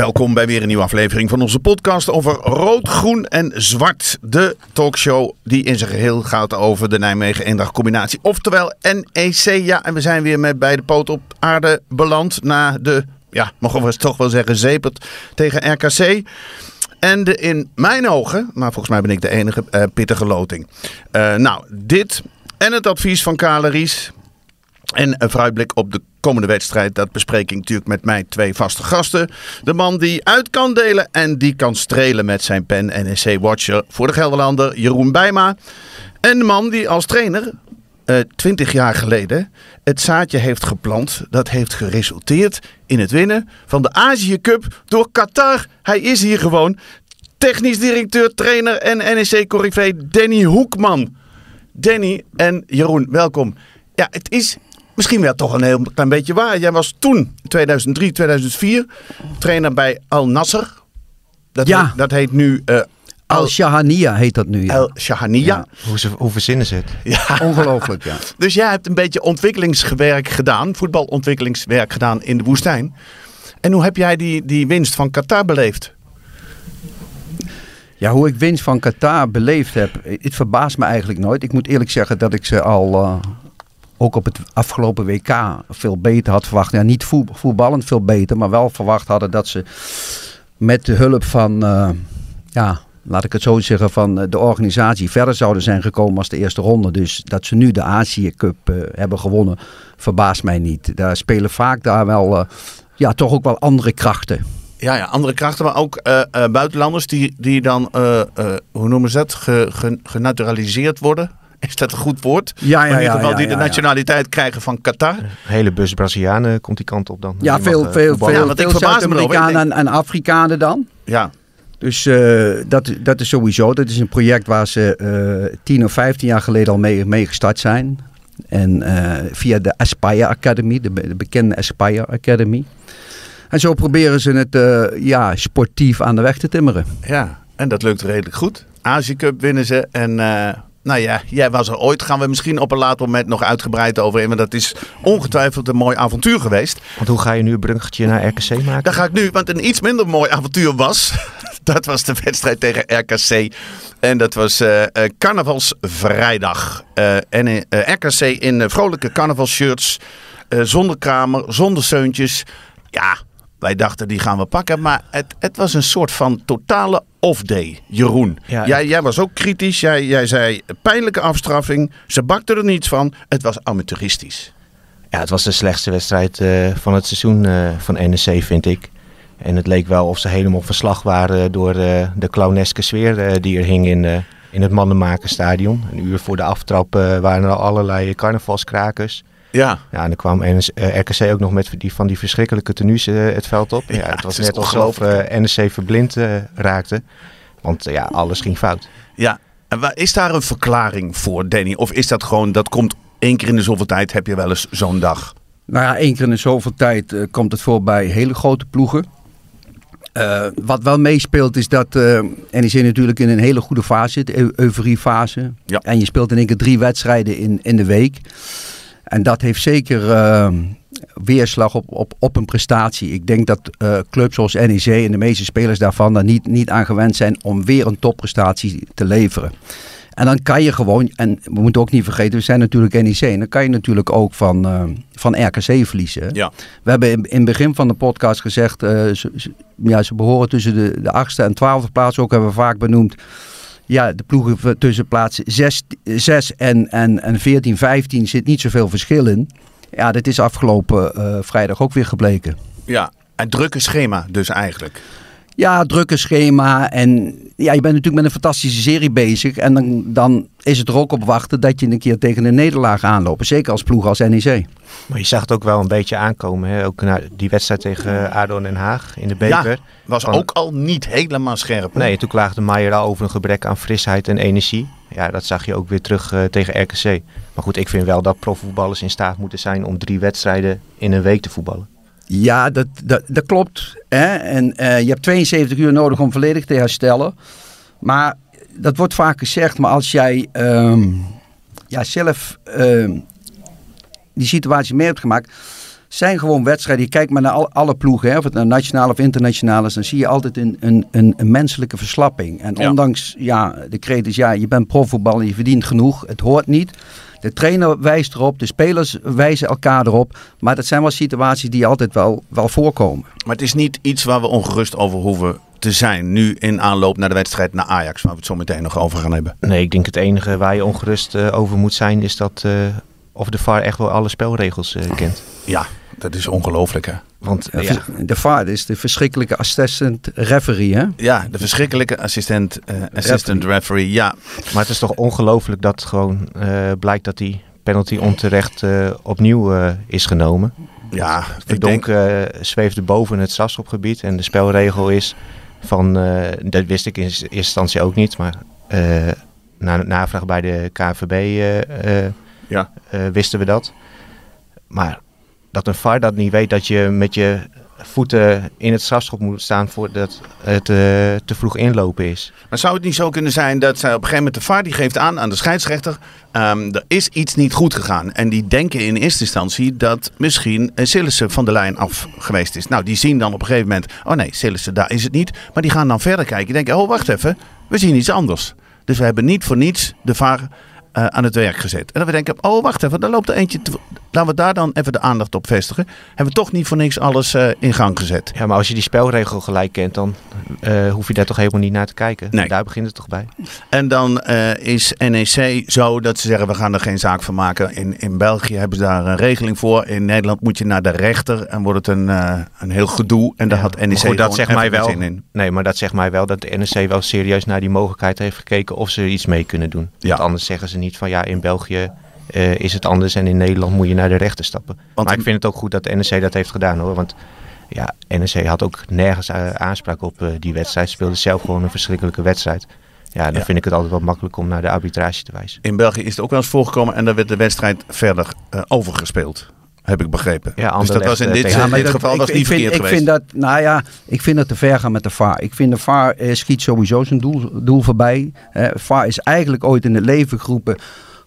Welkom bij weer een nieuwe aflevering van onze podcast over rood, groen en zwart. De talkshow die in zijn geheel gaat over de Nijmegen-Eendracht combinatie. Oftewel NEC. Ja, en we zijn weer met beide poten op aarde beland na de, ja, mogen we toch wel zeggen, zepert tegen RKC. En de in mijn ogen, maar volgens mij ben ik de enige, uh, pittige loting. Uh, nou, dit en het advies van Kale Ries. En een vooruitblik op de komende wedstrijd, dat bespreek ik natuurlijk met mijn twee vaste gasten. De man die uit kan delen en die kan strelen met zijn pen NEC Watcher voor de Gelderlander Jeroen Bijma. En de man die als trainer twintig uh, jaar geleden het zaadje heeft geplant. Dat heeft geresulteerd in het winnen van de Azië Cup door Qatar. Hij is hier gewoon. Technisch directeur, trainer en NEC Corrivé Danny Hoekman. Danny en Jeroen, welkom. Ja, het is misschien wel toch een heel klein beetje waar. Jij was toen, 2003, 2004, trainer bij Al Nasser. Dat, Ja. heet, dat heet nu uh, Al Shahania heet dat nu. Ja. Al Shahania. Ja. Hoe, ze, hoe verzinnen ze het? Ja. Ongelooflijk, ja. Dus jij hebt een beetje ontwikkelingswerk gedaan, voetbalontwikkelingswerk gedaan in de woestijn. En hoe heb jij die, die winst van Qatar beleefd? Ja, hoe ik winst van Qatar beleefd heb, het verbaast me eigenlijk nooit. Ik moet eerlijk zeggen dat ik ze al uh, ook op het afgelopen WK veel beter had verwacht. Ja, niet voet, voetballend veel beter, maar wel verwacht hadden dat ze met de hulp van, uh, ja, laat ik het zo zeggen, van de organisatie verder zouden zijn gekomen als de eerste ronde. Dus dat ze nu de Azië Cup uh, hebben gewonnen, verbaast mij niet. Daar spelen vaak daar wel, uh, ja, toch ook wel andere krachten. Ja, ja, andere krachten, maar ook buitenlanders die, die dan, hoe noemen ze dat, ge, ge, genaturaliseerd worden. Is dat een goed woord? Ja, ja, in ieder geval ja, die de ja, nationaliteit krijgen van Qatar. Een hele bus Brazilianen komt die kant op dan. Ja, Die veel, mag, veel, voetballen. veel, Ja, want ik veel verbaas me erover. Zuid-Amerikanen en, en Afrikanen dan. Ja, Dus uh, dat, dat is sowieso. Dat is een project waar ze uh, 10 of 15 jaar geleden al mee, mee gestart zijn. En uh, via de Aspire Academy, de, de bekende Aspire Academy. En zo proberen ze het uh, ja, sportief aan de weg te timmeren. Ja, en dat lukt redelijk goed. Azië Cup winnen ze en... Uh... Nou ja, jij was er ooit. Gaan we misschien op een later moment nog uitgebreid over in. Maar dat is ongetwijfeld een mooi avontuur geweest. Want hoe ga je nu een bruggetje naar RKC maken? Dat ga ik nu, want een iets minder mooi avontuur was. Dat was de wedstrijd tegen RKC. En dat was uh, uh, carnavalsvrijdag. Uh, en RKC in vrolijke carnavalshirts. zonder kamer, zonder zeuntjes. Ja, wij dachten die gaan we pakken. Maar het, het was een soort van totale off-day. Jeroen, ja, jij, jij, was ook kritisch. Jij, jij zei pijnlijke afstraffing. Ze bakten er niets van. Het was amateuristisch. Ja, het was de slechtste wedstrijd uh, van het seizoen uh, van NEC, vind ik. En het leek wel of ze helemaal verslag waren door uh, de clowneske sfeer die er hing in, in het Mannenmakerstadion. Een uur voor de aftrap waren er allerlei carnavalskrakers. Ja. ja, en dan kwam NS, uh, RKC ook nog met die, van die verschrikkelijke tenues uh, het veld op. Ja, ja het was het net alsof uh, NEC verblind raakte. Want ja, alles ging fout. Ja, en waar, is daar een verklaring voor, Danny? Of is dat gewoon, dat komt één keer in de zoveel tijd, heb je wel eens zo'n dag? Nou ja, één keer in de zoveel tijd komt het voor bij hele grote ploegen. Uh, wat wel meespeelt is dat uh, NEC natuurlijk in een hele goede fase zit, eu euforiefase. Ja. En je speelt in één keer drie wedstrijden in, in de week. En dat heeft zeker uh, weerslag op, op, op een prestatie. Ik denk dat uh, clubs zoals NEC en de meeste spelers daarvan daar niet, niet aan gewend zijn om weer een topprestatie te leveren. En dan kan je gewoon, en we moeten ook niet vergeten, we zijn natuurlijk NEC. En dan kan je natuurlijk ook van, uh, van RKC verliezen. Ja. We hebben in, in het begin van de podcast gezegd, ze, ze, ja, ze behoren tussen de, de achtste en twaalfde plaats. Ook hebben we vaak benoemd ja, de ploegen tussen plaats 6, 6 en, en, en 14, 15 zit niet zoveel verschil in. Ja, dit is afgelopen uh, vrijdag ook weer gebleken. Ja, en drukke schema dus eigenlijk. Ja, drukke schema. En ja, je bent natuurlijk met een fantastische serie bezig. En dan, dan is het er ook op wachten dat je een keer tegen een nederlaag aanloopt. Zeker als ploeg als NEC. Maar je zag het ook wel een beetje aankomen. Hè? Ook naar die wedstrijd tegen ADO Den Haag in de beker. Ja, was Van... ook al niet helemaal scherp. Nee, toen klaagde Maier al over een gebrek aan frisheid en energie. Ja, dat zag je ook weer terug uh, tegen RKC. Maar goed, ik vind wel dat profvoetballers in staat moeten zijn om drie wedstrijden in een week te voetballen. Ja, dat, dat, dat klopt. Hè? En uh, je hebt 72 uur nodig om volledig te herstellen. Maar dat wordt vaak gezegd. Maar als jij um, ja, zelf um, die situatie mee hebt gemaakt. zijn gewoon wedstrijden. Je kijkt maar naar al- alle ploegen, hè, of het nou nationaal of internationaal is, dan zie je altijd een, een, een, een menselijke verslapping. En Ja. ondanks ja, de kreet is, ja, je bent profvoetballer, je verdient genoeg, het hoort niet. De trainer wijst erop, de spelers wijzen elkaar erop. Maar dat zijn wel situaties die altijd wel, wel voorkomen. Maar het is niet iets waar we ongerust over hoeven te zijn. Nu in aanloop naar de wedstrijd naar Ajax, waar we het zo meteen nog over gaan hebben. Nee, ik denk het enige waar je ongerust eh, over moet zijn is dat eh, of de VAR echt wel alle spelregels eh, kent. Ja, dat is ongelooflijk hè. Want Eh, ja, De VAR is de verschrikkelijke assistant referee. Hè? Ja, de verschrikkelijke assistent, eh, assistant referee. Ja, maar het is toch ongelooflijk dat gewoon eh, blijkt dat die penalty onterecht eh, opnieuw eh, is genomen. ja ik Verdonk denk, eh, zweefde boven het strafschopgebied en de spelregel is van, eh, dat wist ik in eerste instantie ook niet, maar eh, na navraag bij de KNVB eh, eh, Ja. eh, wisten we dat. Maar dat een VAR dat niet weet dat je met je voeten in het strafschop moet staan voordat het eh, te vroeg inlopen is. maar zou het niet zo kunnen zijn dat zij op een gegeven moment de VAR die geeft aan aan de scheidsrechter, ehm, er is iets niet goed gegaan. En die denken in eerste instantie dat misschien eh, Sillissen van de lijn af geweest is. Nou, die zien dan op een gegeven moment, oh nee, Sillissen, daar is het niet. Maar die gaan dan verder kijken. Die denken, oh wacht even, we zien iets anders. Dus we hebben niet voor niets de VAR aan het werk gezet. En dan we denken, oh wacht even, daar loopt er eentje. Te... Laten we daar dan even de aandacht op vestigen. Hebben we toch niet voor niks alles eh, in gang gezet. Ja, maar als je die spelregel gelijk kent, dan eh, hoef je daar toch helemaal niet naar te kijken. Nee. Daar begint het toch bij. En dan eh, is NEC zo dat ze zeggen, we gaan er geen zaak van maken. In, in België hebben ze daar een regeling voor. In Nederland moet je naar de rechter en wordt het een, een heel gedoe. En daar Ja, had NEC goed, dat zegt mij wel. zin in. Nee, maar dat zegt mij wel dat de NEC wel serieus naar die mogelijkheid heeft gekeken of ze er iets mee kunnen doen. Ja. Want anders zeggen ze niet van ja, in België eh, is het anders en in Nederland moet je naar de rechter stappen. Want maar ik vind het ook goed dat de NEC dat heeft gedaan hoor. Want ja, NEC had ook nergens eh, aanspraak op eh, die wedstrijd. Speelde zelf gewoon een verschrikkelijke wedstrijd. Ja, dan Ja. vind ik het altijd wel makkelijk om naar de arbitrage te wijzen. In België is het ook wel eens voorgekomen en daar werd de wedstrijd verder overgespeeld. Heb ik begrepen. Ja, dus dat was in dit, in dit dat- geval ik- was ik niet vind, verkeerd ik. Vind dat, nou ja, ik vind dat te ver gaan met de VAR. Ik vind de VAR eh, schiet sowieso zijn doel, doel voorbij. Eh, VAR is eigenlijk ooit in het leven geroepen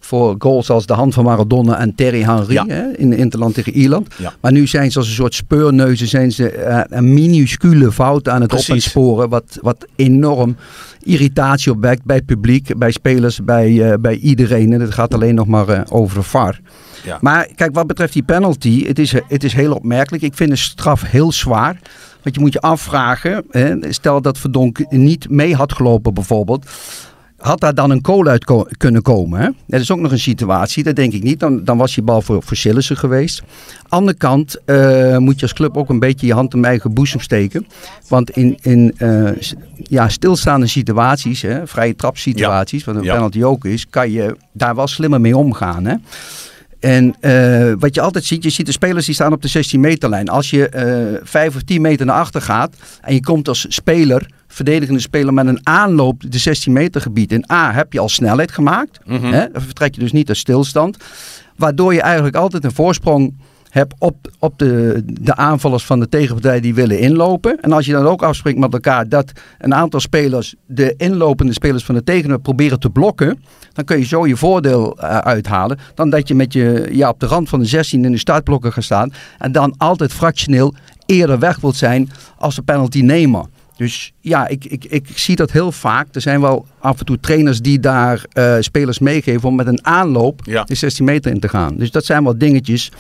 voor goals als de hand van Maradona en Terry Henry Ja. hè, in de Interland tegen Ierland. Ja. Maar nu zijn ze als een soort speurneuzen, zijn ze eh, een minuscule fout aan het Precies. op en sporen, wat, wat enorm irritatie opwekt bij het publiek, bij spelers, bij, eh, bij iedereen. En het gaat alleen nog maar eh, over de VAR. Ja. Maar kijk, wat betreft die penalty, het is, het is heel opmerkelijk. Ik vind de straf heel zwaar. Want je moet je afvragen, hè, stel dat Verdonk niet mee had gelopen bijvoorbeeld. Had daar dan een kool uit ko- kunnen komen? Hè? Dat is ook nog een situatie, dat denk ik niet. Dan, dan was die bal voor, voor Sillissen geweest. Andere kant eh, moet je als club ook een beetje je hand in eigen boezem steken. Want in, in eh, ja, stilstaande situaties, hè, vrije trapsituaties, wat een Ja. penalty ook is, kan je daar wel slimmer mee omgaan. Hè? En eh, wat je altijd ziet, je ziet de spelers die staan op de 16 meterlijn. Als je eh 5 of 10 meter naar achter gaat en je komt als speler, verdedigende speler met een aanloop de 16 meter gebied in A, heb je al snelheid gemaakt. Mhm. Hè? Dan vertrek je dus niet uit stilstand. Waardoor je eigenlijk altijd een voorsprong hebt op, op de, de aanvallers van de tegenpartij die willen inlopen. En als je dan ook afspreekt met elkaar dat een aantal spelers de inlopende spelers van de tegenpartij proberen te blokken, dan kun je zo je voordeel eh, uithalen. Dan dat je met je ja, op de rand van de 16 in de startblokken gaat staan en dan altijd fractioneel eerder weg wilt zijn als de penalty nemer. Dus ja, ik, ik, ik zie dat heel vaak. Er zijn wel af en toe trainers die daar eh, spelers meegeven om met een aanloop Ja. de 16 meter in te gaan. Dus dat zijn wel dingetjes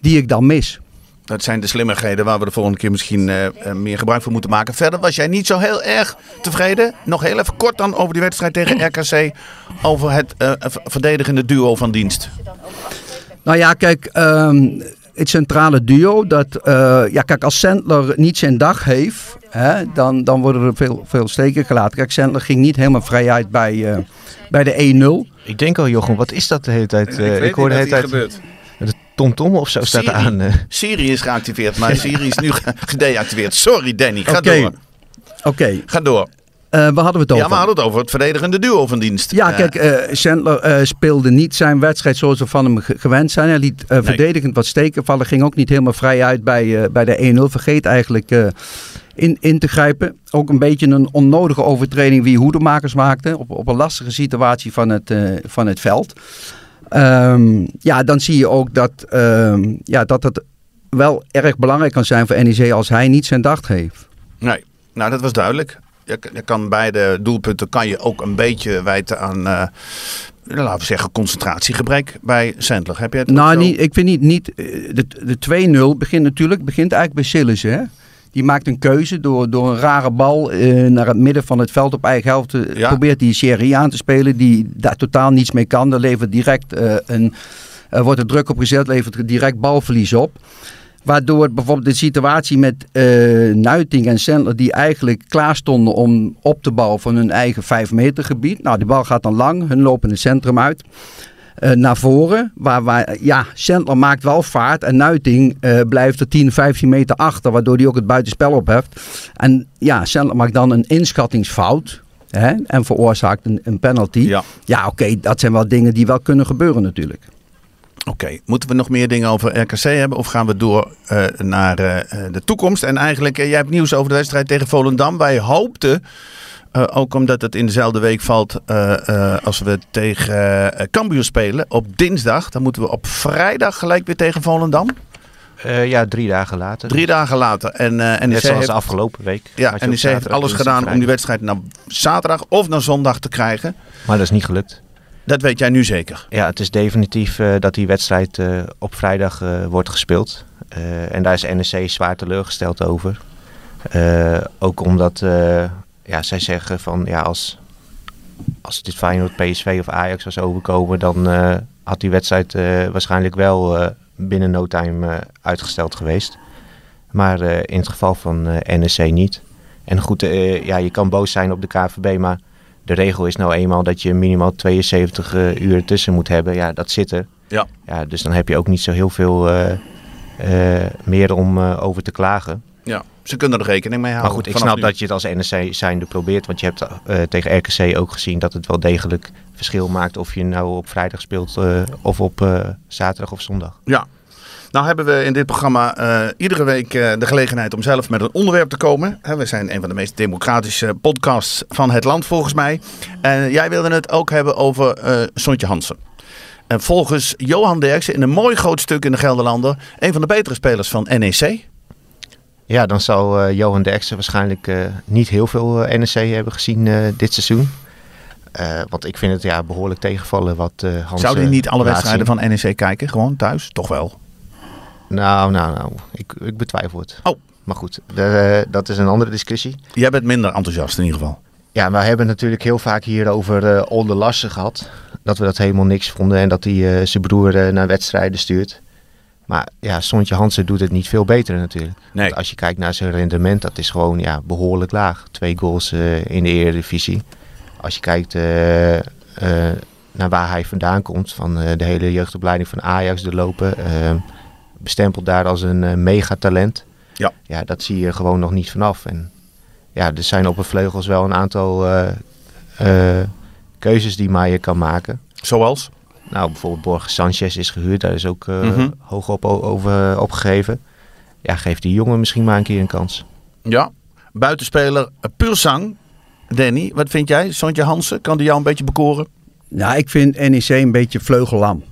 die ik dan mis. Dat zijn de slimmigheden waar we de volgende keer misschien eh, eh, meer gebruik van moeten maken. Verder was jij niet zo heel erg tevreden. Nog heel even kort dan over die wedstrijd tegen RKC. Over het verdedigende duo van dienst. Nou ja, kijk, ehm, het centrale duo, dat, ja, kijk, als Sandler niet zijn dag heeft, hè, dan, dan worden er veel, veel steken gelaten. Kijk, Sandler ging niet helemaal vrij uit bij, eh, bij de 1-0. Ik denk al, Jochem, wat is dat de hele tijd? Eh, ik hoor de hele tijd de tomtom of zo staat Siri. aan. eh. Siri is geactiveerd, maar Siri is nu ge- gedeactiveerd. Sorry Danny, ga Oké. door. Oké, Ga door. Eh, waar hadden we het over? Ja, we hadden het over het verdedigende duo van dienst. Ja, Eh, kijk, Sandler eh, speelde niet zijn wedstrijd zoals we van hem ge- gewend zijn. Hij liet verdedigend wat steken vallen. Ging ook niet helemaal vrij uit bij, bij de 1-0. Vergeet eigenlijk in, in te grijpen. Ook een beetje een onnodige overtreding wie Hoedemakers maakte. Op, op een lastige situatie van het, van het veld. Ehm, ja, dan zie je ook dat, ehm, ja, dat het wel erg belangrijk kan zijn voor NEC als hij niet zijn dag heeft. Nee, nou dat was duidelijk. Je, kan beide doelpunten kan je ook een beetje wijten aan, eh, laten we zeggen, concentratiegebrek bij Sandler. Heb je het Nou, niet, ik vind niet, niet eh, de, de 2-0 begint natuurlijk begint eigenlijk bij Sillissen. Hè? Die maakt een keuze door, door een rare bal eh, naar het midden van het veld op eigen helft. Ja. Probeert die serie aan te spelen die daar totaal niets mee kan. Daar levert direct een, wordt er druk op gezet, levert er direct balverlies op. Waardoor bijvoorbeeld de situatie met eh Nuiting en Sandler, die eigenlijk klaar stonden om op te bouwen van hun eigen 5 meter gebied. Nou, die bal gaat dan lang, hun lopen het centrum uit. eh, naar voren, waar, waar ja, Sandler maakt wel vaart en Nuiting eh, blijft er 10, 15 meter achter, waardoor hij ook het buitenspel opheft. En ja, Sandler maakt dan een inschattingsfout hè, en veroorzaakt een, een penalty. Ja, Ja, oké, dat zijn wel dingen die wel kunnen gebeuren natuurlijk. Oké. Moeten we nog meer dingen over RKC hebben of gaan we door eh, naar eh, de toekomst? En eigenlijk, eh, jij hebt nieuws over de wedstrijd tegen Volendam. Wij hoopten, ook omdat het in dezelfde week valt als we tegen Cambuur spelen, op dinsdag. Dan moeten we op vrijdag gelijk weer tegen Volendam. Ja, drie dagen later. Drie dagen later. En, eh NEC Net zoals heeft, afgelopen week. ja, op NEC heeft alles gedaan om die wedstrijd naar zaterdag of naar zondag te krijgen. Maar dat is niet gelukt. Dat weet jij nu zeker. Ja, het is definitief eh, dat die wedstrijd eh, op vrijdag eh, wordt gespeeld. En daar is NEC zwaar teleurgesteld over. Ook omdat ja, zij zeggen van ja, als, als dit Feyenoord, PSV of Ajax was overkomen, dan had die wedstrijd waarschijnlijk wel binnen no time uitgesteld geweest. Maar in het geval van NEC niet. En goed, ja, je kan boos zijn op de KVB, maar de regel is nou eenmaal dat je minimaal 72 eh, uur tussen moet hebben. Ja, dat zit er. Ja. Ja, dus dan heb je ook niet zo heel veel eh, eh, meer om over te klagen. Ja, ze kunnen er rekening mee Maar houden. goed, ik snap nu. dat je het als NEC zijnde probeert. Want je hebt tegen RKC ook gezien dat het wel degelijk verschil maakt of je nou op vrijdag speelt of op zaterdag of zondag. Ja. Nou hebben we in dit programma eh, iedere week eh, de gelegenheid om zelf met een onderwerp te komen. We zijn een van de meest democratische podcasts van het land volgens mij. En jij wilde het ook hebben over eh Sontje Hansen. En volgens Johan Derksen in een mooi groot stuk in de Gelderlander... een van de betere spelers van NEC. Ja, dan zal Johan Derksen waarschijnlijk niet heel veel NEC hebben gezien dit seizoen. Want ik vind het ja, behoorlijk tegenvallen wat Hans Zou hij niet alle wedstrijden van NEC kijken? Gewoon thuis? Toch wel. Nou, nou, nou. Ik, ik betwijfel het. Oh. Maar goed, de- dat is een andere discussie. Jij bent minder enthousiast in ieder geval. Ja, we hebben natuurlijk heel vaak hier over eh Olde gehad. Dat we dat helemaal niks vonden en dat hij eh, zijn broer eh, naar wedstrijden stuurt. Maar ja, Sontje Hansen doet het niet veel beter natuurlijk. Nee. Want als je kijkt naar zijn rendement, dat is gewoon ja, behoorlijk laag. Twee goals in de Eredivisie. Als je kijkt naar waar hij vandaan komt, van de hele jeugdopleiding van Ajax de lopen. Bestempeld daar als een eh, megatalent. Ja. ja, dat zie je gewoon nog niet vanaf. En ja, er zijn op de vleugels wel een aantal eh, eh, keuzes die Maier kan maken. Zoals? Nou, bijvoorbeeld Borges Sanchez is gehuurd, daar is ook eh, Mhm. hoog op over opgegeven. Ja, geef die jongen misschien maar een keer een kans. Ja. Buitenspeler Pursang. Danny, wat vind jij? Sontje Hansen, kan die jou een beetje bekoren? Nou, ik vind NEC een beetje vleugellam.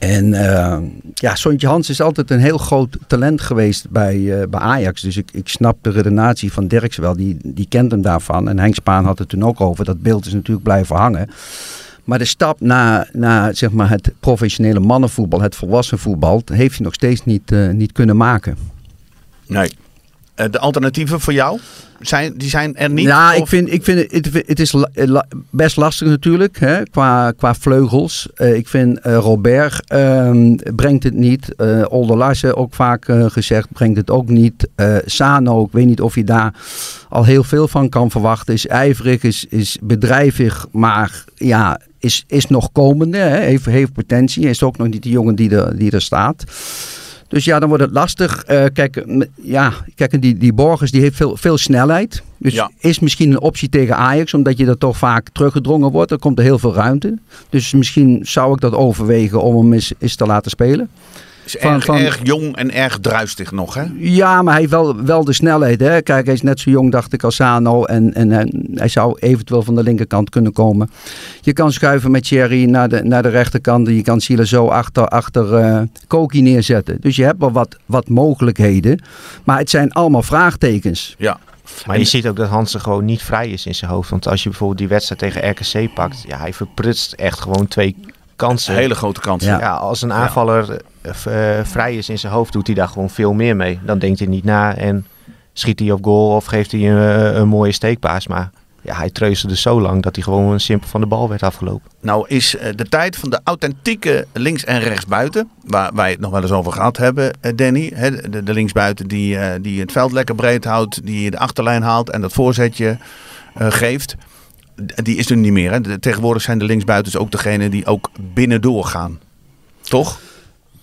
En eh, ja, Sontje Hans is altijd een heel groot talent geweest bij, eh, bij Ajax. Dus ik, ik snap de redenatie van Dirks wel. Die, die kent hem daarvan. En Henk Spaan had het toen ook over. Dat beeld is natuurlijk blijven hangen. Maar de stap naar, naar zeg maar, het professionele mannenvoetbal, het volwassen voetbal, heeft hij nog steeds niet, eh, niet kunnen maken. Nee. Eh, de alternatieven voor jou, zijn, die zijn er niet? Ja, ik Of- vind, ik vind het, het, is la- best lastig natuurlijk hè, qua, qua vleugels. Eh, ik vind eh, Robert ehm, brengt het niet. Eh Older Larsen ook vaak eh, gezegd brengt het ook niet. Eh Sano, ik weet niet of je daar al heel veel van kan verwachten. Is ijverig, is, is bedrijvig, maar ja, is, is nog komende. Hè, heeft, heeft potentie. Is ook nog niet de jongen die er, die er staat. Dus ja, dan wordt het lastig. Eh, kijk, ja, kijk die, die Borgers die heeft veel, veel snelheid. Dus Ja. is misschien een optie tegen Ajax, omdat je er toch vaak teruggedrongen wordt. Er komt er heel veel ruimte. Dus misschien zou ik dat overwegen om hem eens, eens te laten spelen. Is Van- erg, van- erg jong en erg druistig nog, hè? Ja, maar hij heeft wel, wel de snelheid. Hè? Kijk, hij is net zo jong, dacht ik, als Sano. En, en hij, hij zou eventueel van de linkerkant kunnen komen. Je kan schuiven met Thierry naar de, naar de rechterkant. En je kan Siele zo achter, achter eh, Koki neerzetten. Dus je hebt wel wat, wat mogelijkheden. Maar het zijn allemaal vraagtekens. Ja. Maar je ziet ook dat Hansen gewoon niet vrij is in zijn hoofd. Want als je bijvoorbeeld die wedstrijd tegen RKC pakt, ja, hij verprutst echt gewoon twee kansen. Hele grote kans. Ja. Ja, als een aanvaller eh, eh, vrij is in zijn hoofd, doet hij daar gewoon veel meer mee. Dan denkt hij niet na en schiet hij op goal of geeft hij een, een mooie steekpaas. Maar ja, hij treuzelde zo lang dat hij gewoon simpel van de bal werd afgelopen. Nou is eh, de tijd van de authentieke links- en rechtsbuiten, waar wij het nog wel eens over gehad hebben, eh, Danny. Hè, de, de linksbuiten die, eh, die het veld lekker breed houdt, die de achterlijn haalt en dat voorzetje eh, geeft. Die is er niet meer. Hè. Tegenwoordig zijn de linksbuitens ook degene die ook binnendoor gaan. Toch?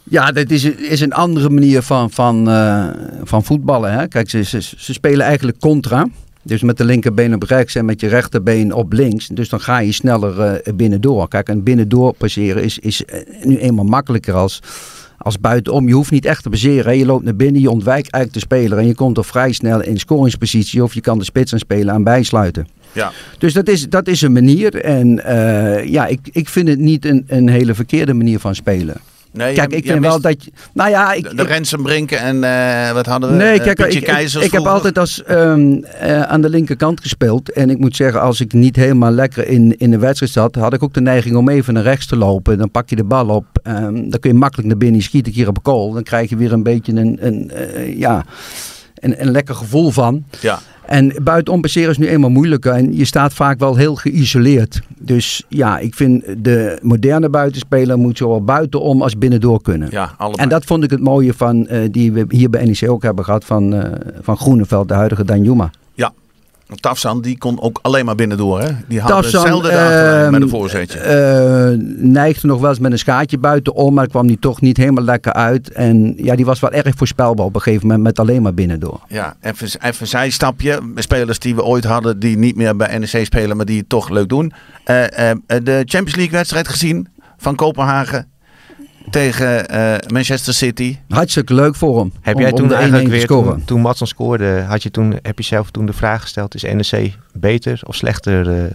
Ja, dat is, is een andere manier van, van, eh, van voetballen. Hè? Kijk, ze, ze, ze spelen eigenlijk contra. Dus met de linkerbeen op rechts en met je rechterbeen op links. Dus dan ga je sneller eh, binnendoor. Kijk, en binnendoor passeren is, is eh, nu eenmaal makkelijker als, als buitenom. Je hoeft niet echt te passeren. Je loopt naar binnen, je ontwijkt eigenlijk de speler. En je komt er vrij snel in scoringspositie. Of je kan de spits aan spelen aan bijsluiten. Ja. Dus dat is, dat is een manier. En eh, ja, ik, ik vind het niet een, een hele verkeerde manier van spelen. Nee, Kijk, ik vind wel dat je. Nou ja, ik. De, Rensenbrinken en eh, wat hadden we? nee, Eh, kijk, Pietje ik, ik, heb altijd als ehm, eh, aan de linkerkant gespeeld. En ik moet zeggen, als ik niet helemaal lekker in, in de wedstrijd zat, had ik ook de neiging om even naar rechts te lopen. Dan pak je de bal op. ehm, dan kun je makkelijk naar binnen. Schiet ik hier op goal. Dan krijg je weer een beetje een, een, ja, een, een lekker gevoel van. Ja. En buitenom passeren is nu eenmaal moeilijker. En je staat vaak wel heel geïsoleerd. Dus ja, ik vind de moderne buitenspeler moet zowel buitenom als binnendoor kunnen. Ja, allebei. En dat vond ik het mooie van, eh, die we hier bij NEC ook hebben gehad van, eh, van Groeneveld, de huidige Danjuma. Tafsan die kon ook alleen maar binnendoor. Hè? Die had Tafsan, hetzelfde de achterlijn ehm, met een voorzetje. Eh, neigde nog wel eens met een schaatje buitenom, maar kwam die toch niet helemaal lekker uit. En ja, die was wel erg voorspelbaar op een gegeven moment met alleen maar binnendoor. Ja, even, even zijstapje. Spelers die we ooit hadden die niet meer bij NEC spelen, maar die het toch leuk doen. Eh, eh, de Champions League wedstrijd gezien van Kopenhagen tegen eh, Manchester City. Hartstikke leuk voor hem. Heb om- jij toen de 1-1 eigenlijk weer, scoren. toen, toen Matson scoorde, had je toen, heb je zelf toen de vraag gesteld, is NEC beter of slechter eh,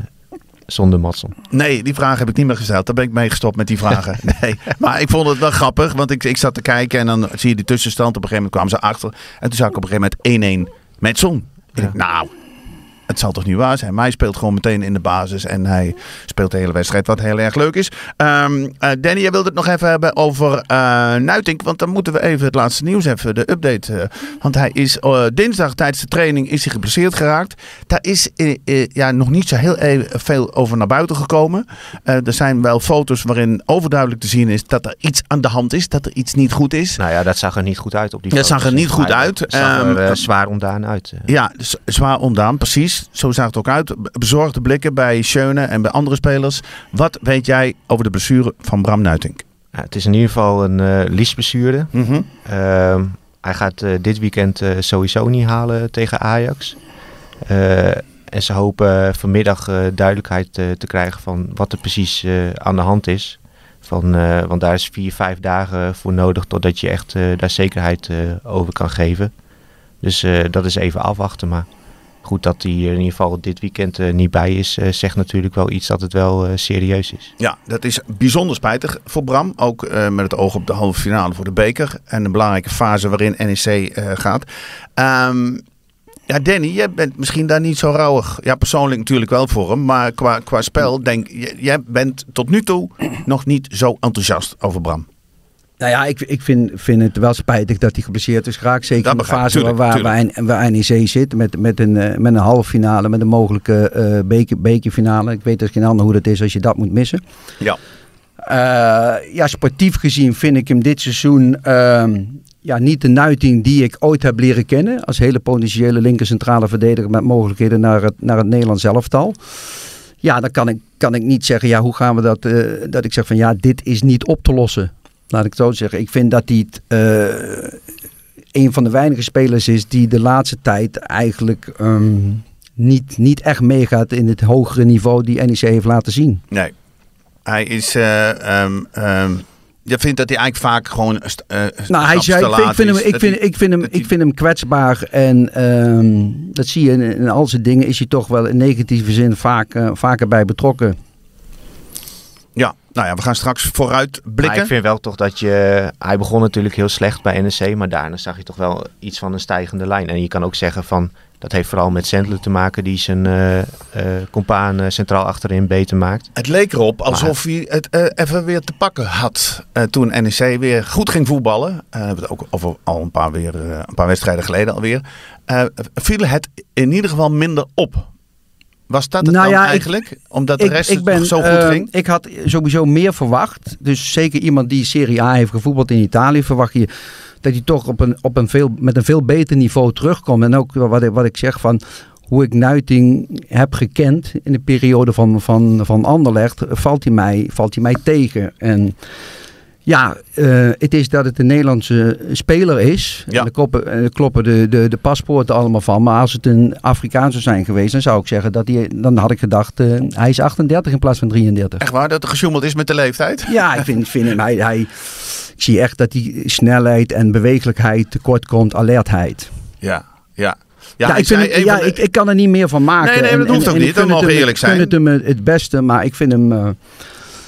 zonder Matson? Nee, die vraag heb ik niet meer gesteld. Daar ben ik mee gestopt met die vragen. Nee. Maar ik vond het wel grappig, want ik, ik zat te kijken en dan zie je die tussenstand. Op een gegeven moment kwamen ze achter. En toen zag ik op een gegeven moment 1-1 met dacht, nou, het zal toch niet waar zijn. Maar hij speelt gewoon meteen in de basis en hij speelt de hele wedstrijd, wat heel erg leuk is. Ehm, eh, Danny, jij wilde het nog even hebben over eh Nuitink, want dan moeten we even het laatste nieuws, even de update. eh, want hij is dinsdag tijdens de training is hij geblesseerd geraakt. Daar is ja, nog niet zo heel even veel over naar buiten gekomen. Er zijn wel foto's waarin overduidelijk te zien is dat er iets aan de hand is, dat er iets niet goed is. Nou ja, dat zag er niet goed uit op die Dat foto's. zag er niet goed uit. zag er Ehm, eh, zwaar ontdaan uit. Ja, zwaar ondaan, precies. Zo zag het ook uit. Be- Bezorgde blikken bij Schöne en bij andere spelers. Wat weet jij over de blessure van Bram Nuitink? Ja, het is in ieder geval een eh liesblessure. Mhm. Ehm, hij gaat eh, dit weekend eh, sowieso niet halen tegen Ajax. En ze hopen vanmiddag duidelijkheid te krijgen van wat er precies aan de hand is. Van, want daar is vier, vijf dagen voor nodig totdat je echt daar zekerheid over kan geven. Dus dat is even afwachten. Maar goed dat hij in ieder geval dit weekend eh, niet bij is, eh, zegt natuurlijk wel iets dat het wel eh, serieus is. Ja, dat is bijzonder spijtig voor Bram. Ook met het oog op de halve finale voor de beker. En een belangrijke fase waarin NEC gaat. Ehm, ja, Danny, jij bent misschien daar niet zo rauwig. Ja, persoonlijk natuurlijk wel voor hem. Maar qua, qua spel, denk jij bent tot nu toe nog niet zo enthousiast over Bram. Nou ja, ik, ik vind, vind het wel spijtig dat hij geblesseerd is geraakt. Zeker Dat in de fase tuurlijk, waar, tuurlijk. waar, waar NEC zit. Met, met, een, eh, met een halve finale, met een mogelijke eh beker, bekerfinale. Ik weet dus geen ander hoe dat is als je dat moet missen. Ja. Eh, ja, sportief gezien vind ik hem dit seizoen ehm, ja, niet de nuiting die ik ooit heb leren kennen. Als hele potentiële linker centrale verdediger met mogelijkheden naar het, naar het Nederlands elftal. Ja, dan kan ik, kan ik niet zeggen, ja, hoe gaan we dat, dat ik zeg van ja, dit is niet op te lossen. Laat ik het zo zeggen. Ik vind dat hij eh, een van de weinige spelers is die de laatste tijd eigenlijk ehm, niet, niet echt meegaat in het hogere niveau die NEC heeft laten zien. Nee. Hij is, eh, ehm, ehm, je vindt dat hij eigenlijk vaak gewoon. eh, Nou, hij zei, ik vind, ik laat vind hem, ik vind, ik vind hem, ik vind hem kwetsbaar. En dat zie je in, in al zijn dingen. Is hij toch wel in negatieve zin vaak, eh, vaker bij betrokken. Ja, nou ja, we gaan straks vooruit Maar blikken. ik vind wel toch dat je... Hij begon natuurlijk heel slecht bij NEC, maar daarna zag je toch wel iets van een stijgende lijn. En je kan ook zeggen van... Dat heeft vooral met Sandler te maken, die zijn eh eh, compaan eh, centraal achterin beter maakt. Het leek erop alsof hij het eh, even weer te pakken had. eh, toen NEC weer goed ging voetballen. we hebben het ook over al een paar, weer, een paar wedstrijden geleden alweer. eh viel het in ieder geval minder op. Was dat het Nou dan ja, ik- eigenlijk? Omdat de rest het nog zo goed eh, ging? Ik had sowieso meer verwacht. Dus zeker iemand die Serie A heeft gevoetbald in Italië, verwacht je dat hij toch op een, op een veel, met een veel beter niveau terugkomt. En ook wat ik, wat ik zeg van hoe ik Nuiting heb gekend in de periode van, van, van Anderlecht, valt hij mij, valt hij mij tegen. En ja, eh, het is dat het een Nederlandse speler is. Ja. En daar kloppen, eh, kloppen de, de, de paspoorten allemaal van. Maar als het een Afrikaan zou zijn geweest, dan zou ik zeggen dat hij, dan had ik gedacht, eh, hij is 38 in plaats van 33. Echt waar dat er gesjoemeld is met de leeftijd? Ja, ik vind, vind hem, hij, hij, ik zie echt dat hij snelheid en bewegelijkheid tekort komt, alertheid. Ja, ja. Ja, ik, vind ja de- ik, ik kan er niet meer van maken. Nee, nee, dat hoeft ook niet, het hem- eerlijk zijn. Ik gun het hem het, beste, maar ik vind hem...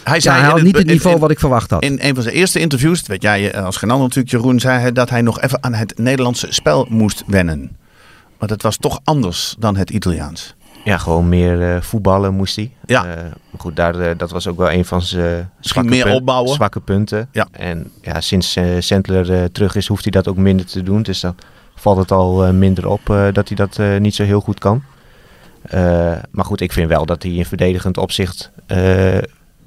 hij ja, zei hij in had niet het niveau in- wat ik verwacht had. In een van zijn eerste interviews, dat weet jij eh, als geen ander natuurlijk Jeroen, zei hij dat hij nog even aan het Nederlandse spel moest wennen. Maar dat was toch anders dan het Italiaans. Ja, gewoon meer eh, voetballen moest hij. Ja. Eh, maar goed, daar, dat was ook wel een van zijn zwakke, meer punt- opbouwen. zwakke punten. Ja. En ja, sinds eh, terug is, hoeft hij dat ook minder te doen. Dus dan valt het al eh, minder op eh, dat hij dat eh, niet zo heel goed kan. Eh, maar goed, ik vind wel dat hij in verdedigend opzicht eh,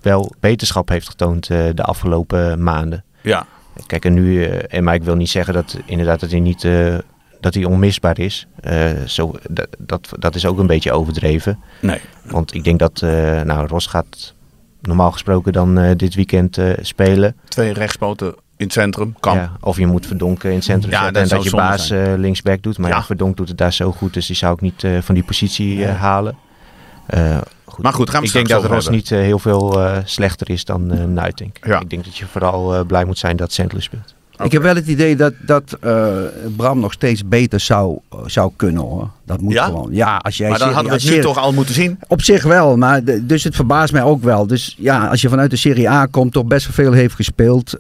wel beterschap heeft getoond eh, de afgelopen maanden. Ja. Kijk, en nu, eh, en maar ik wil niet zeggen dat inderdaad dat hij niet eh, dat hij onmisbaar is. Zo, dat, dat, dat is ook een beetje overdreven. Nee. Want ik denk dat nou, Ros gaat normaal gesproken dan dit weekend spelen. Twee rechtspoten in het centrum. Kan. Ja, of je moet Verdonk in het centrum Ja, dat en dat je baas linksback doet. Maar ja. Ja. Verdonk doet het daar zo goed, dus die zou ik niet van die positie halen. Eh, goed. Maar goed, gaan we ik denk dat Ros hebben. niet eh, heel veel eh, slechter is dan eh Nuitink. Ja. Ik denk dat je vooral eh, blij moet zijn dat Sandler speelt. Ik heb wel het idee dat, dat eh, Bram nog steeds beter zou, zou kunnen hoor. Dat moet Ja? gewoon. Ja, als jij Maar dan serie- hadden we het nu serie- toch al moeten zien. Op zich wel, maar de- dus het verbaast mij ook wel. Dus ja, als je vanuit de Serie A komt, toch best wel veel heeft gespeeld.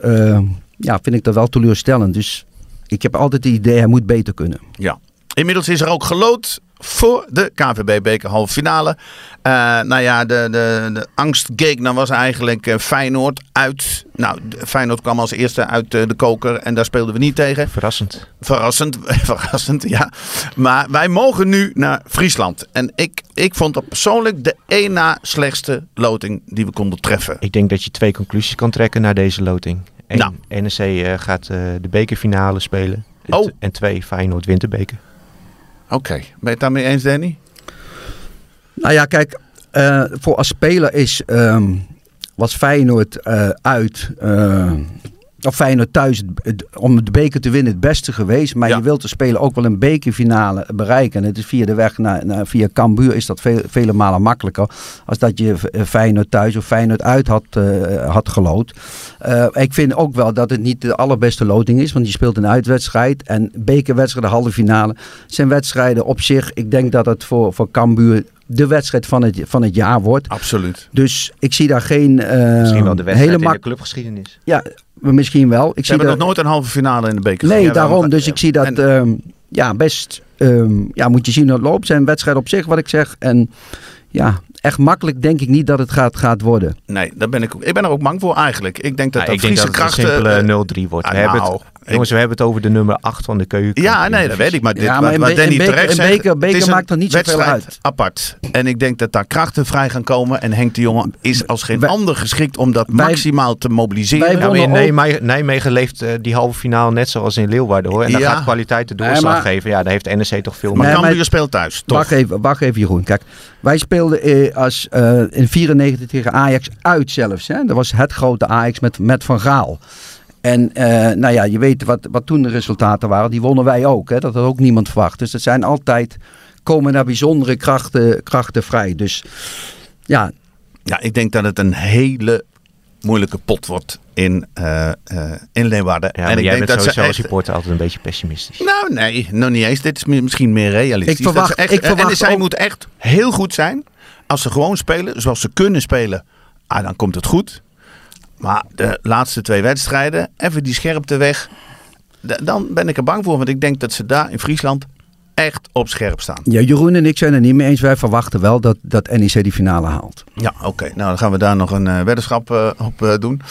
ja, vind ik dat wel teleurstellend. Dus ik heb altijd het idee, hij moet beter kunnen. Ja. Inmiddels is er ook gelood voor de KVB-beker halve finale. Eh, nou ja, de, de, de angstgegner was eigenlijk eh, Feyenoord uit. Nou, Feyenoord kwam als eerste uit eh, de koker en daar speelden we niet tegen. Verrassend. Verrassend, verrassend, ja. Maar wij mogen nu naar Friesland. En ik, ik vond dat persoonlijk de één na slechtste loting die we konden treffen. Ik denk dat je twee conclusies kan trekken naar deze loting. Eén, Nou. NEC gaat de bekerfinale spelen. En, Oh. en twee, Feyenoord wint de beker. Oké, ben je het daarmee eens, Danny? Nou ja, kijk, eh, voor als speler is, ehm, was Feyenoord eh, uit, eh, of Feyenoord thuis, om de beker te winnen, het beste geweest. Maar Ja. je wilt de speler ook wel een bekerfinale bereiken. En het is via de weg naar, naar via Cambuur is dat veel, vele malen makkelijker. Als dat je eh, Feyenoord thuis of Feyenoord uit had, eh, had gelood. Eh, ik vind ook wel dat het niet de allerbeste loting is. Want je speelt een uitwedstrijd. En bekerwedstrijden, halve finale, zijn wedstrijden op zich. Ik denk dat het voor, voor Cambuur de wedstrijd van het, van het jaar wordt. Absoluut. Dus ik zie daar geen eh, Misschien wel de wedstrijd hele in de clubgeschiedenis. Ja, misschien wel. Ik Ze zie hebben daar- nog nooit een halve finale in de beker Nee. Ja, daarom. wel- Dus ik zie dat en- ehm, ja, best. ehm, ja, moet je zien hoe het loopt. Zijn wedstrijd op zich, wat ik zeg. En ja, echt makkelijk denk ik niet dat het gaat, gaat worden. Nee, daar ben ik, ik ben er ook bang voor eigenlijk. Ik denk dat Ja, dat ik denk Friese dat het een krachten... simpele eh, 0-3 wordt. ah, we hebben nou, het, ik- jongens, we hebben het over de nummer 8 van de keuken. ja, nee, dat weet ik. Maar dit, Ja, maar wat, Danny terecht zegt, beker- beker het is een maakt er niet zoveel uit. apart. En ik denk dat daar krachten vrij gaan komen. En Henk de Jonge is als geen Wij- ander geschikt om dat wij- maximaal te mobiliseren. wij Nou, in Nijmegen, Nijmegen leeft eh, die halve finale net zoals in Leeuwarden hoor. En dan Ja. gaat kwaliteit de Nee, doorslag maar- geven. Ja, daar heeft NEC toch veel maar meer. Cambuur maar- speelt thuis, toch? Wacht even, wacht even, Jeroen. Kijk, wij speelden eh, als, eh, in 94 tegen Ajax uit zelfs. Hè? Dat was het grote Ajax met, met Van Gaal. En eh, nou ja, je weet wat, wat toen de resultaten waren. Die wonnen wij ook. Hè? Dat had ook niemand verwacht. Dus dat zijn altijd, komen daar bijzondere krachten, krachten vrij. Dus ja, Ja, ik denk dat het een hele moeilijke pot wordt in, uh, uh, in Leeuwarden. Ja, en ik jij denk bent dat sowieso als supporter altijd een beetje pessimistisch. Nou, nee, nog niet eens. Dit is misschien meer realistisch. Ik verwacht, echt, ik verwacht en zij moet echt heel goed zijn. Als ze gewoon spelen zoals ze kunnen spelen, ah, dan komt het goed. Maar de laatste twee wedstrijden, even die scherpte weg. Dan ben ik er bang voor. Want ik denk dat ze daar in Friesland echt op scherp staan. Ja, Jeroen en ik zijn er niet mee eens. Wij verwachten wel dat, dat NEC die finale haalt. Ja, oké. Nou, dan gaan we daar nog een uh, weddenschap uh, op uh, doen.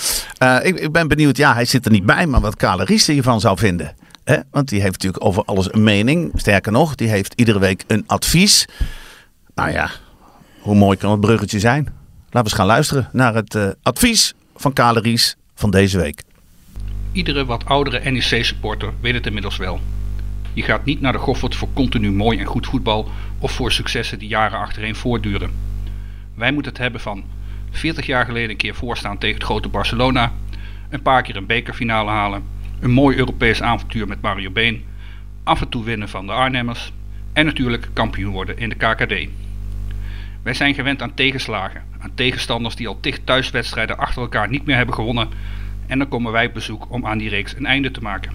Ik, ik, ben benieuwd, ja, hij zit er niet bij, maar wat Kale Ries hiervan zou vinden. Hè? Want die heeft natuurlijk over alles een mening. Sterker nog, die heeft iedere week een advies. Nou ja, hoe mooi kan het bruggetje zijn? Laten we eens gaan luisteren naar het advies van Kale Ries van deze week. Iedere wat oudere NEC-supporter weet het inmiddels wel. Je gaat niet naar de Goffert voor continu mooi en goed voetbal of voor successen die jaren achtereen voortduren. Wij moeten het hebben van 40 jaar geleden een keer voorstaan tegen het grote Barcelona, een paar keer een bekerfinale halen, een mooi Europees avontuur met Mario Been, af en toe winnen van de Arnhemmers en natuurlijk kampioen worden in de KKD. Wij zijn gewend aan tegenslagen, aan tegenstanders die al tig thuiswedstrijden achter elkaar niet meer hebben gewonnen en dan komen wij op bezoek om aan die reeks een einde te maken.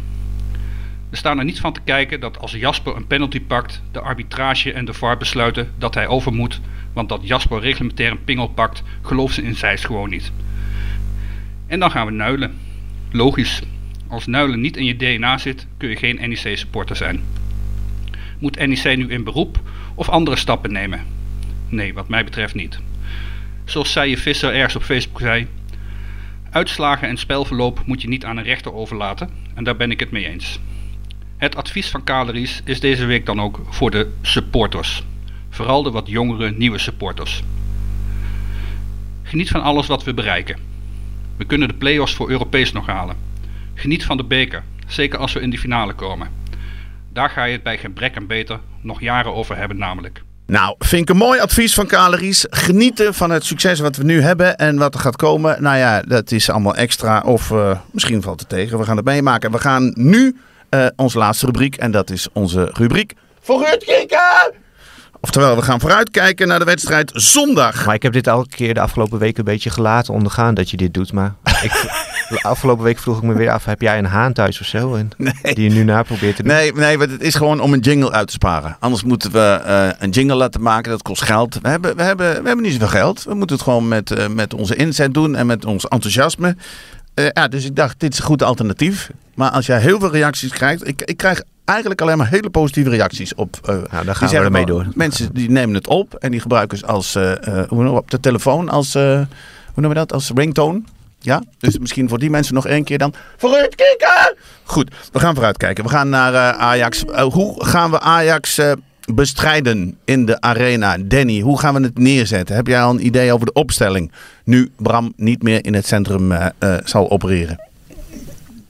We staan er niet van te kijken dat als Jasper een penalty pakt, de arbitrage en de VAR besluiten dat hij over moet, want dat Jasper reglementair een pingel pakt, gelooft ze in Zeist gewoon niet. En dan gaan we nuilen. Logisch. Als nuilen niet in je DNA zit, kun je geen NEC-supporter zijn. Moet NEC nu in beroep of andere stappen nemen? Nee, wat mij betreft niet. Zoals zij je visser ergens op Facebook zei, uitslagen en spelverloop moet je niet aan een rechter overlaten en daar ben ik het mee eens. Het advies van Calories is deze week dan ook voor de supporters. Vooral de wat jongere nieuwe supporters. Geniet van alles wat we bereiken. We kunnen de play-offs voor Europees nog halen. Geniet van de beker, zeker als we in de finale komen. Daar ga je het bij gebrek en beter nog jaren over hebben namelijk. Nou, vind ik een mooi advies van Calories. Genieten van het succes wat we nu hebben en wat er gaat komen. Nou ja, dat is allemaal extra of uh, misschien valt het tegen. We gaan het meemaken. We gaan nu uh, onze laatste rubriek. En dat is onze rubriek Vooruitkijken! Oftewel, we gaan vooruitkijken naar de wedstrijd zondag. Maar ik heb dit elke keer de afgelopen week een beetje gelaten ondergaan dat je dit doet. Maar ik, afgelopen week vroeg ik me weer af, heb jij een haan thuis of zo? En nee. Die je nu na probeert te doen? Nee, nee, het is gewoon om een jingle uit te sparen. Anders moeten we uh, een jingle laten maken, dat kost geld. We hebben, we hebben, we hebben niet zoveel geld. We moeten het gewoon met, uh, met onze inzet doen en met ons enthousiasme. Uh, ja, dus ik dacht, dit is een goed alternatief. Maar als jij heel veel reacties krijgt, ik, ik krijg eigenlijk alleen maar hele positieve reacties op. Uh, nou, daar gaan we ermee door. Mensen die nemen het op en die gebruiken het als uh, uh, op de telefoon als hoe noemen we dat als ringtone. Ja, dus misschien voor die mensen nog één keer dan vooruitkijken. Goed, we gaan vooruitkijken. We gaan naar Ajax. hoe gaan we Ajax bestrijden in de arena? Danny, hoe gaan we het neerzetten? Heb jij al een idee over de opstelling? Nu Bram niet meer in het centrum zal opereren.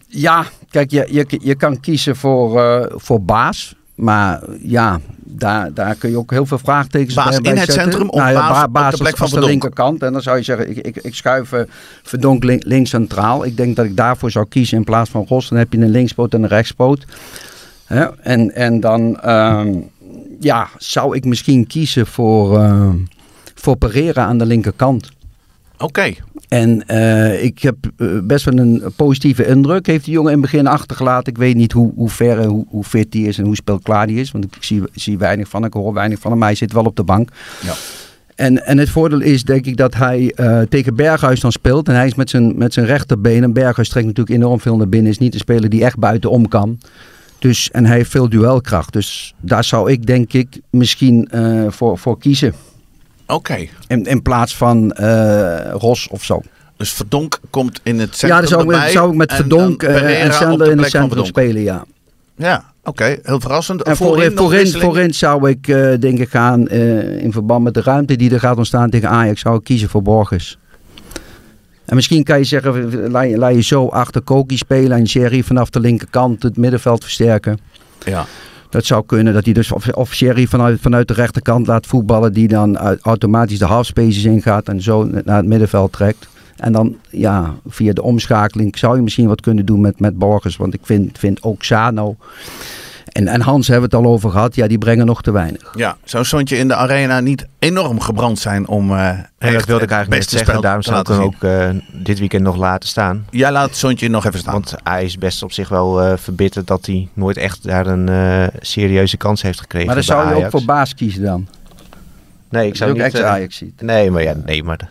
Ja, kijk, je, je, je kan kiezen voor, voor baas. Maar ja, daar, daar kun je ook heel veel vraagtekens baas bij, in het centrum of nou, baas, baas, op de plek van de linkerkant. En dan zou je zeggen, ik, ik, ik schuif uh, Verdonk links centraal. Ik denk dat ik daarvoor zou kiezen in plaats van Ros. Dan heb je een linkspoot en een rechtspoot. Hè? En, en dan uh, ja, zou ik misschien kiezen voor, uh, voor Pereira aan de linkerkant. Oké. En uh, ik heb uh, best wel een positieve indruk. Heeft die jongen in het begin achtergelaten. Ik weet niet hoe, hoe ver en hoe, hoe fit die is en hoe speelklaar die is. Want ik zie, zie weinig van, ik hoor weinig van hem. Maar hij zit wel op de bank. Ja. En, en het voordeel is denk ik dat hij uh, tegen Berghuis dan speelt. En hij is met zijn, met zijn rechterbeen. En Berghuis trekt natuurlijk enorm veel naar binnen. Is niet de speler die echt buitenom kan. Dus, en hij heeft veel duelkracht. Dus daar zou ik denk ik misschien voor, voor kiezen. Oké. In, in plaats van uh, Ros of zo. Dus Verdonk komt in het centrum Ja, dan zou, ik met Verdonk uh, en Sender in het centrum spelen, ja. Ja, oké. Okay. Heel verrassend. En voorin, voorin, voorin zou ik uh, denk ik gaan, uh, in verband met de ruimte die er gaat ontstaan tegen Ajax, zou ik kiezen voor Borges. En misschien kan je zeggen, laat je, laat je zo achter Koki spelen en Sherry vanaf de linkerkant het middenveld versterken. Ja. Dat zou kunnen dat hij dus of, of vanuit, vanuit de rechterkant laat voetballen. Die dan automatisch de halfspaces ingaat en zo naar het middenveld trekt. En dan ja, via de omschakeling zou je misschien wat kunnen doen met, met Borgers. Want ik vind, vind ook Sano En, en Hans hebben we het al over gehad. Ja, die brengen nog te weinig. Ja, zou Sontje in de arena niet enorm gebrand zijn om eh En dat wilde ik eigenlijk net beste zeggen. Daarom zou ik hem ook eh, dit weekend nog laten staan. Jij laat Sontje nog even staan. Want hij is best op zich wel eh, verbitterd dat hij nooit echt daar een eh, serieuze kans heeft gekregen. Maar dan bij zou je ook voor baas kiezen dan. Nee, ik zou ook niet... extra Ajax ziet. nee, maar ja, nee, maar de-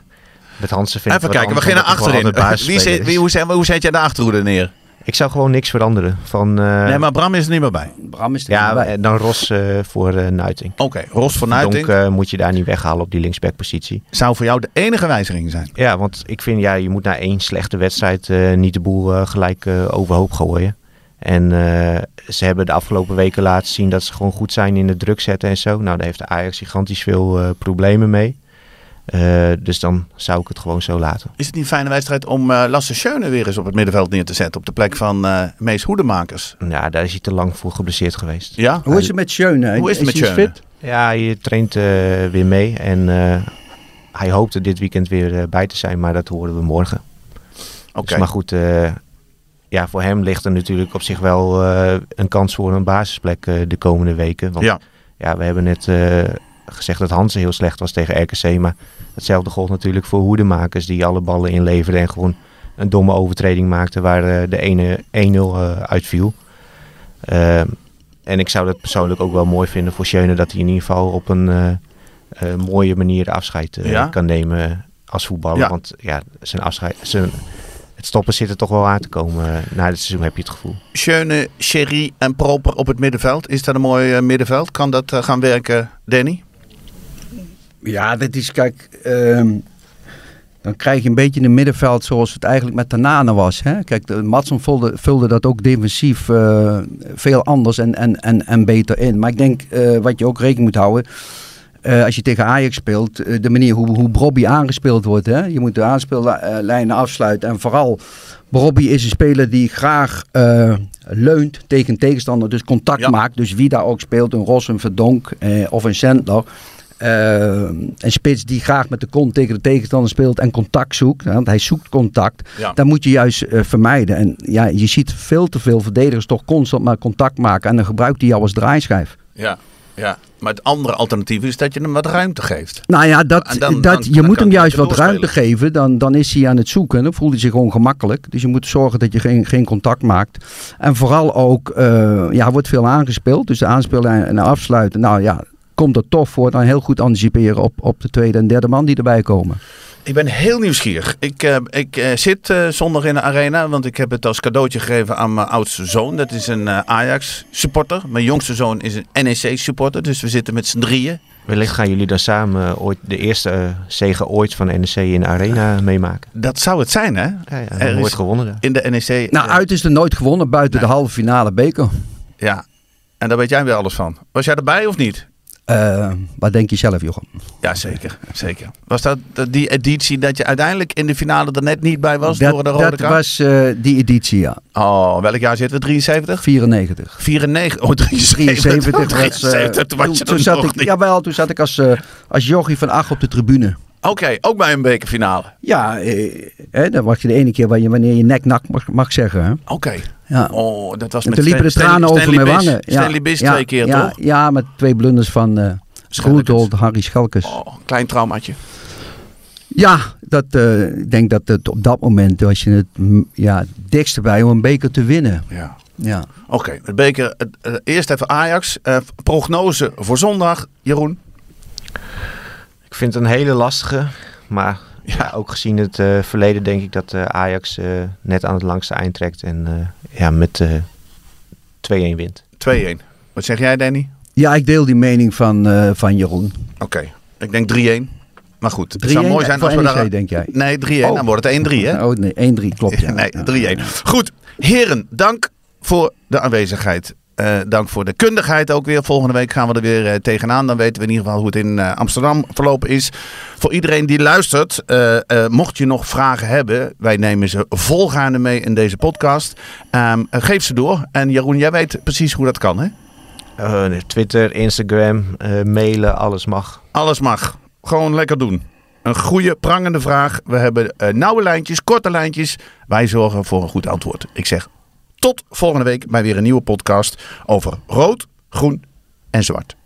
met Hansen vind ik even kijken, we beginnen achterin. Wie basisspeler wie, hoe, zet, hoe zet jij de achterhoede neer? Ik zou gewoon niks veranderen. Van, eh, nee, maar Bram is er niet meer bij. Bram is er ja, niet bij. en dan Ros eh, voor eh Nuiting. Oké, Ros Donk Nuiting eh, moet je daar niet weghalen op die linksbackpositie. zou voor jou de enige wijziging zijn. Ja, want ik vind, ja, je moet na één slechte wedstrijd eh, niet de boel gelijk eh, overhoop gooien. En eh, ze hebben de afgelopen weken laten zien dat ze gewoon goed zijn in het druk zetten en zo. Nou, daar heeft de Ajax gigantisch veel eh, problemen mee. Eh, dus dan zou ik het gewoon zo laten. Is het niet een fijne wedstrijd om eh, Lasse Schöne weer eens op het middenveld neer te zetten? Op de plek van eh Mees Hoedemakers. Ja, daar is hij te lang voor geblesseerd geweest. Ja? Hoe is het met Schöne? Hoe is het met hij Schöne? fit? Ja, hij traint eh, weer mee en eh, hij hoopte dit weekend weer eh, bij te zijn, maar dat horen we morgen. Oké. Dus maar goed, eh, ja, voor hem ligt er natuurlijk op zich wel eh, een kans voor een basisplek eh, de komende weken. Want Ja. ja, we hebben net eh, gezegd dat Hansen heel slecht was tegen RKC. Maar hetzelfde gold natuurlijk voor hoedemakers die alle ballen inleverden. En gewoon een domme overtreding maakten waar eh, de ene 1-0 eh, uitviel. Ehm, en ik zou dat persoonlijk ook wel mooi vinden voor Schöne. Dat hij in ieder geval op een eh, eh, mooie manier afscheid eh, Ja. kan nemen als voetballer. Ja. Want ja, zijn afscheid, zijn, het stoppen zit er toch wel aan te komen. eh, na dit seizoen heb je het gevoel. Schöne, Sherry en Proper op het middenveld. Is dat een mooi eh, middenveld? Kan dat eh, gaan werken, Danny? Ja, dat is, kijk, ehm, dan krijg je een beetje een middenveld zoals het eigenlijk met Tanane was. Hè? Kijk, Matson vulde, vulde dat ook defensief eh, veel anders en, en, en, en beter in. Maar ik denk, eh, wat je ook rekening moet houden, eh, als je tegen Ajax speelt, de manier hoe, hoe Brobby aangespeeld wordt. Hè? Je moet de aanspeellijnen afsluiten en vooral... Brobby is een speler die graag leunt tegen tegenstander, dus contact Ja. maakt. Dus wie daar ook speelt, een Ros, een Verdonk of een Sendler. Eh, een spits die graag met de kont tegen de tegenstander speelt en contact zoekt. Want hij zoekt contact. Ja. Dat moet je juist eh, vermijden. En ja, je ziet veel te veel verdedigers toch constant maar contact maken. En dan gebruikt hij jou als draaischijf. Ja. ja. Maar het andere alternatief is dat je hem wat ruimte geeft. Nou ja, dat, En dan- dat, dan- je dan moet hem juist wat ruimte geven. Dan, dan is hij aan het zoeken. Dan voelt hij zich gewoon gemakkelijk. Dus je moet zorgen dat je geen, geen contact maakt. En vooral ook, eh, ja, wordt veel aangespeeld. Dus de aanspelen en afsluiten. Nou ja, komt er toch voor. Dan heel goed anticiperen op, op de tweede en derde man die erbij komen. Ik ben heel nieuwsgierig. Ik, eh, ik eh, zit eh, zondag in de arena, want ik heb het als cadeautje gegeven aan mijn oudste zoon. Dat is een eh, Ajax supporter. Mijn jongste zoon is een NEC supporter. Dus we zitten met z'n drieën. Wellicht gaan jullie dan samen ooit de eerste zege ooit van NEC in de arena meemaken. Dat zou het zijn, hè? Ja, ja, Er wordt gewonnen daar. In de NEC. Nou, uit is er nooit gewonnen buiten Nee. de halve finale beker. Ja. En daar weet jij weer alles van. Was jij erbij of niet? Eh, wat denk je zelf, Jochem? Ja, zeker. zeker. Was dat eh, die editie dat je uiteindelijk in de finale er net niet bij was door de rode dat kaart? was eh, die editie, ja. Oh, welk jaar zitten we? 73? 94. 94? Oh, 73. 73 was, 73, toen was je toen, toen zat ik, niet. Jawel, toen zat ik als, als jochie van acht op de tribune. Oké, ook bij een bekerfinale. Ja, eh, dan mag je de ene keer wanneer je, wanneer je nek nak mag, mag zeggen. Oké. Ja. Oh, dat was en met toen liepen de tranen over Stanley mijn wangen. Ja, Stanley ja, twee keer, ja, toch? Ja, met twee blunders van eh. Groentold, Harry Schelkes. Oh, klein traumaatje. Ja, dat, eh, ik denk dat het op dat moment was je het ja, het dichtste bij om een beker te winnen. Ja. Ja. Oké, het beker. eh, eerst even Ajax. Eh, prognose voor zondag, Jeroen. Ik vind het een hele lastige. Maar ja, ook gezien het eh, verleden denk ik dat eh, Ajax eh, net aan het langste eind trekt. En eh, ja, met eh 2-1 wint. 2-1. Wat zeg jij, Danny? ja, ik deel die mening van, eh, van Jeroen. Oké, ik denk 3-1. Maar goed, het 3-1 zou mooi zijn als we NEC, daar... denk jij? Nee, 3-1. Oh. Dan wordt het 1-3, hè? Oh nee, 1-3 klopt. Ja. nee, Ja. 3-1. Goed, heren, dank voor de aanwezigheid. Eh, dank voor de kundigheid ook weer. Volgende week gaan we er weer eh, tegenaan. Dan weten we in ieder geval hoe het in eh, Amsterdam verlopen is. Voor iedereen die luistert, mocht je nog vragen hebben, wij nemen ze volgaande mee in deze podcast. Ehm, eh, geef ze door. En Jeroen, jij weet precies hoe dat kan, hè? Twitter, Instagram, mailen, alles mag. Alles mag. Gewoon lekker doen. Een goede, prangende vraag. We hebben nauwe lijntjes, korte lijntjes. Wij zorgen voor een goed antwoord. Ik zeg Tot volgende week bij weer een nieuwe podcast over rood, groen en zwart.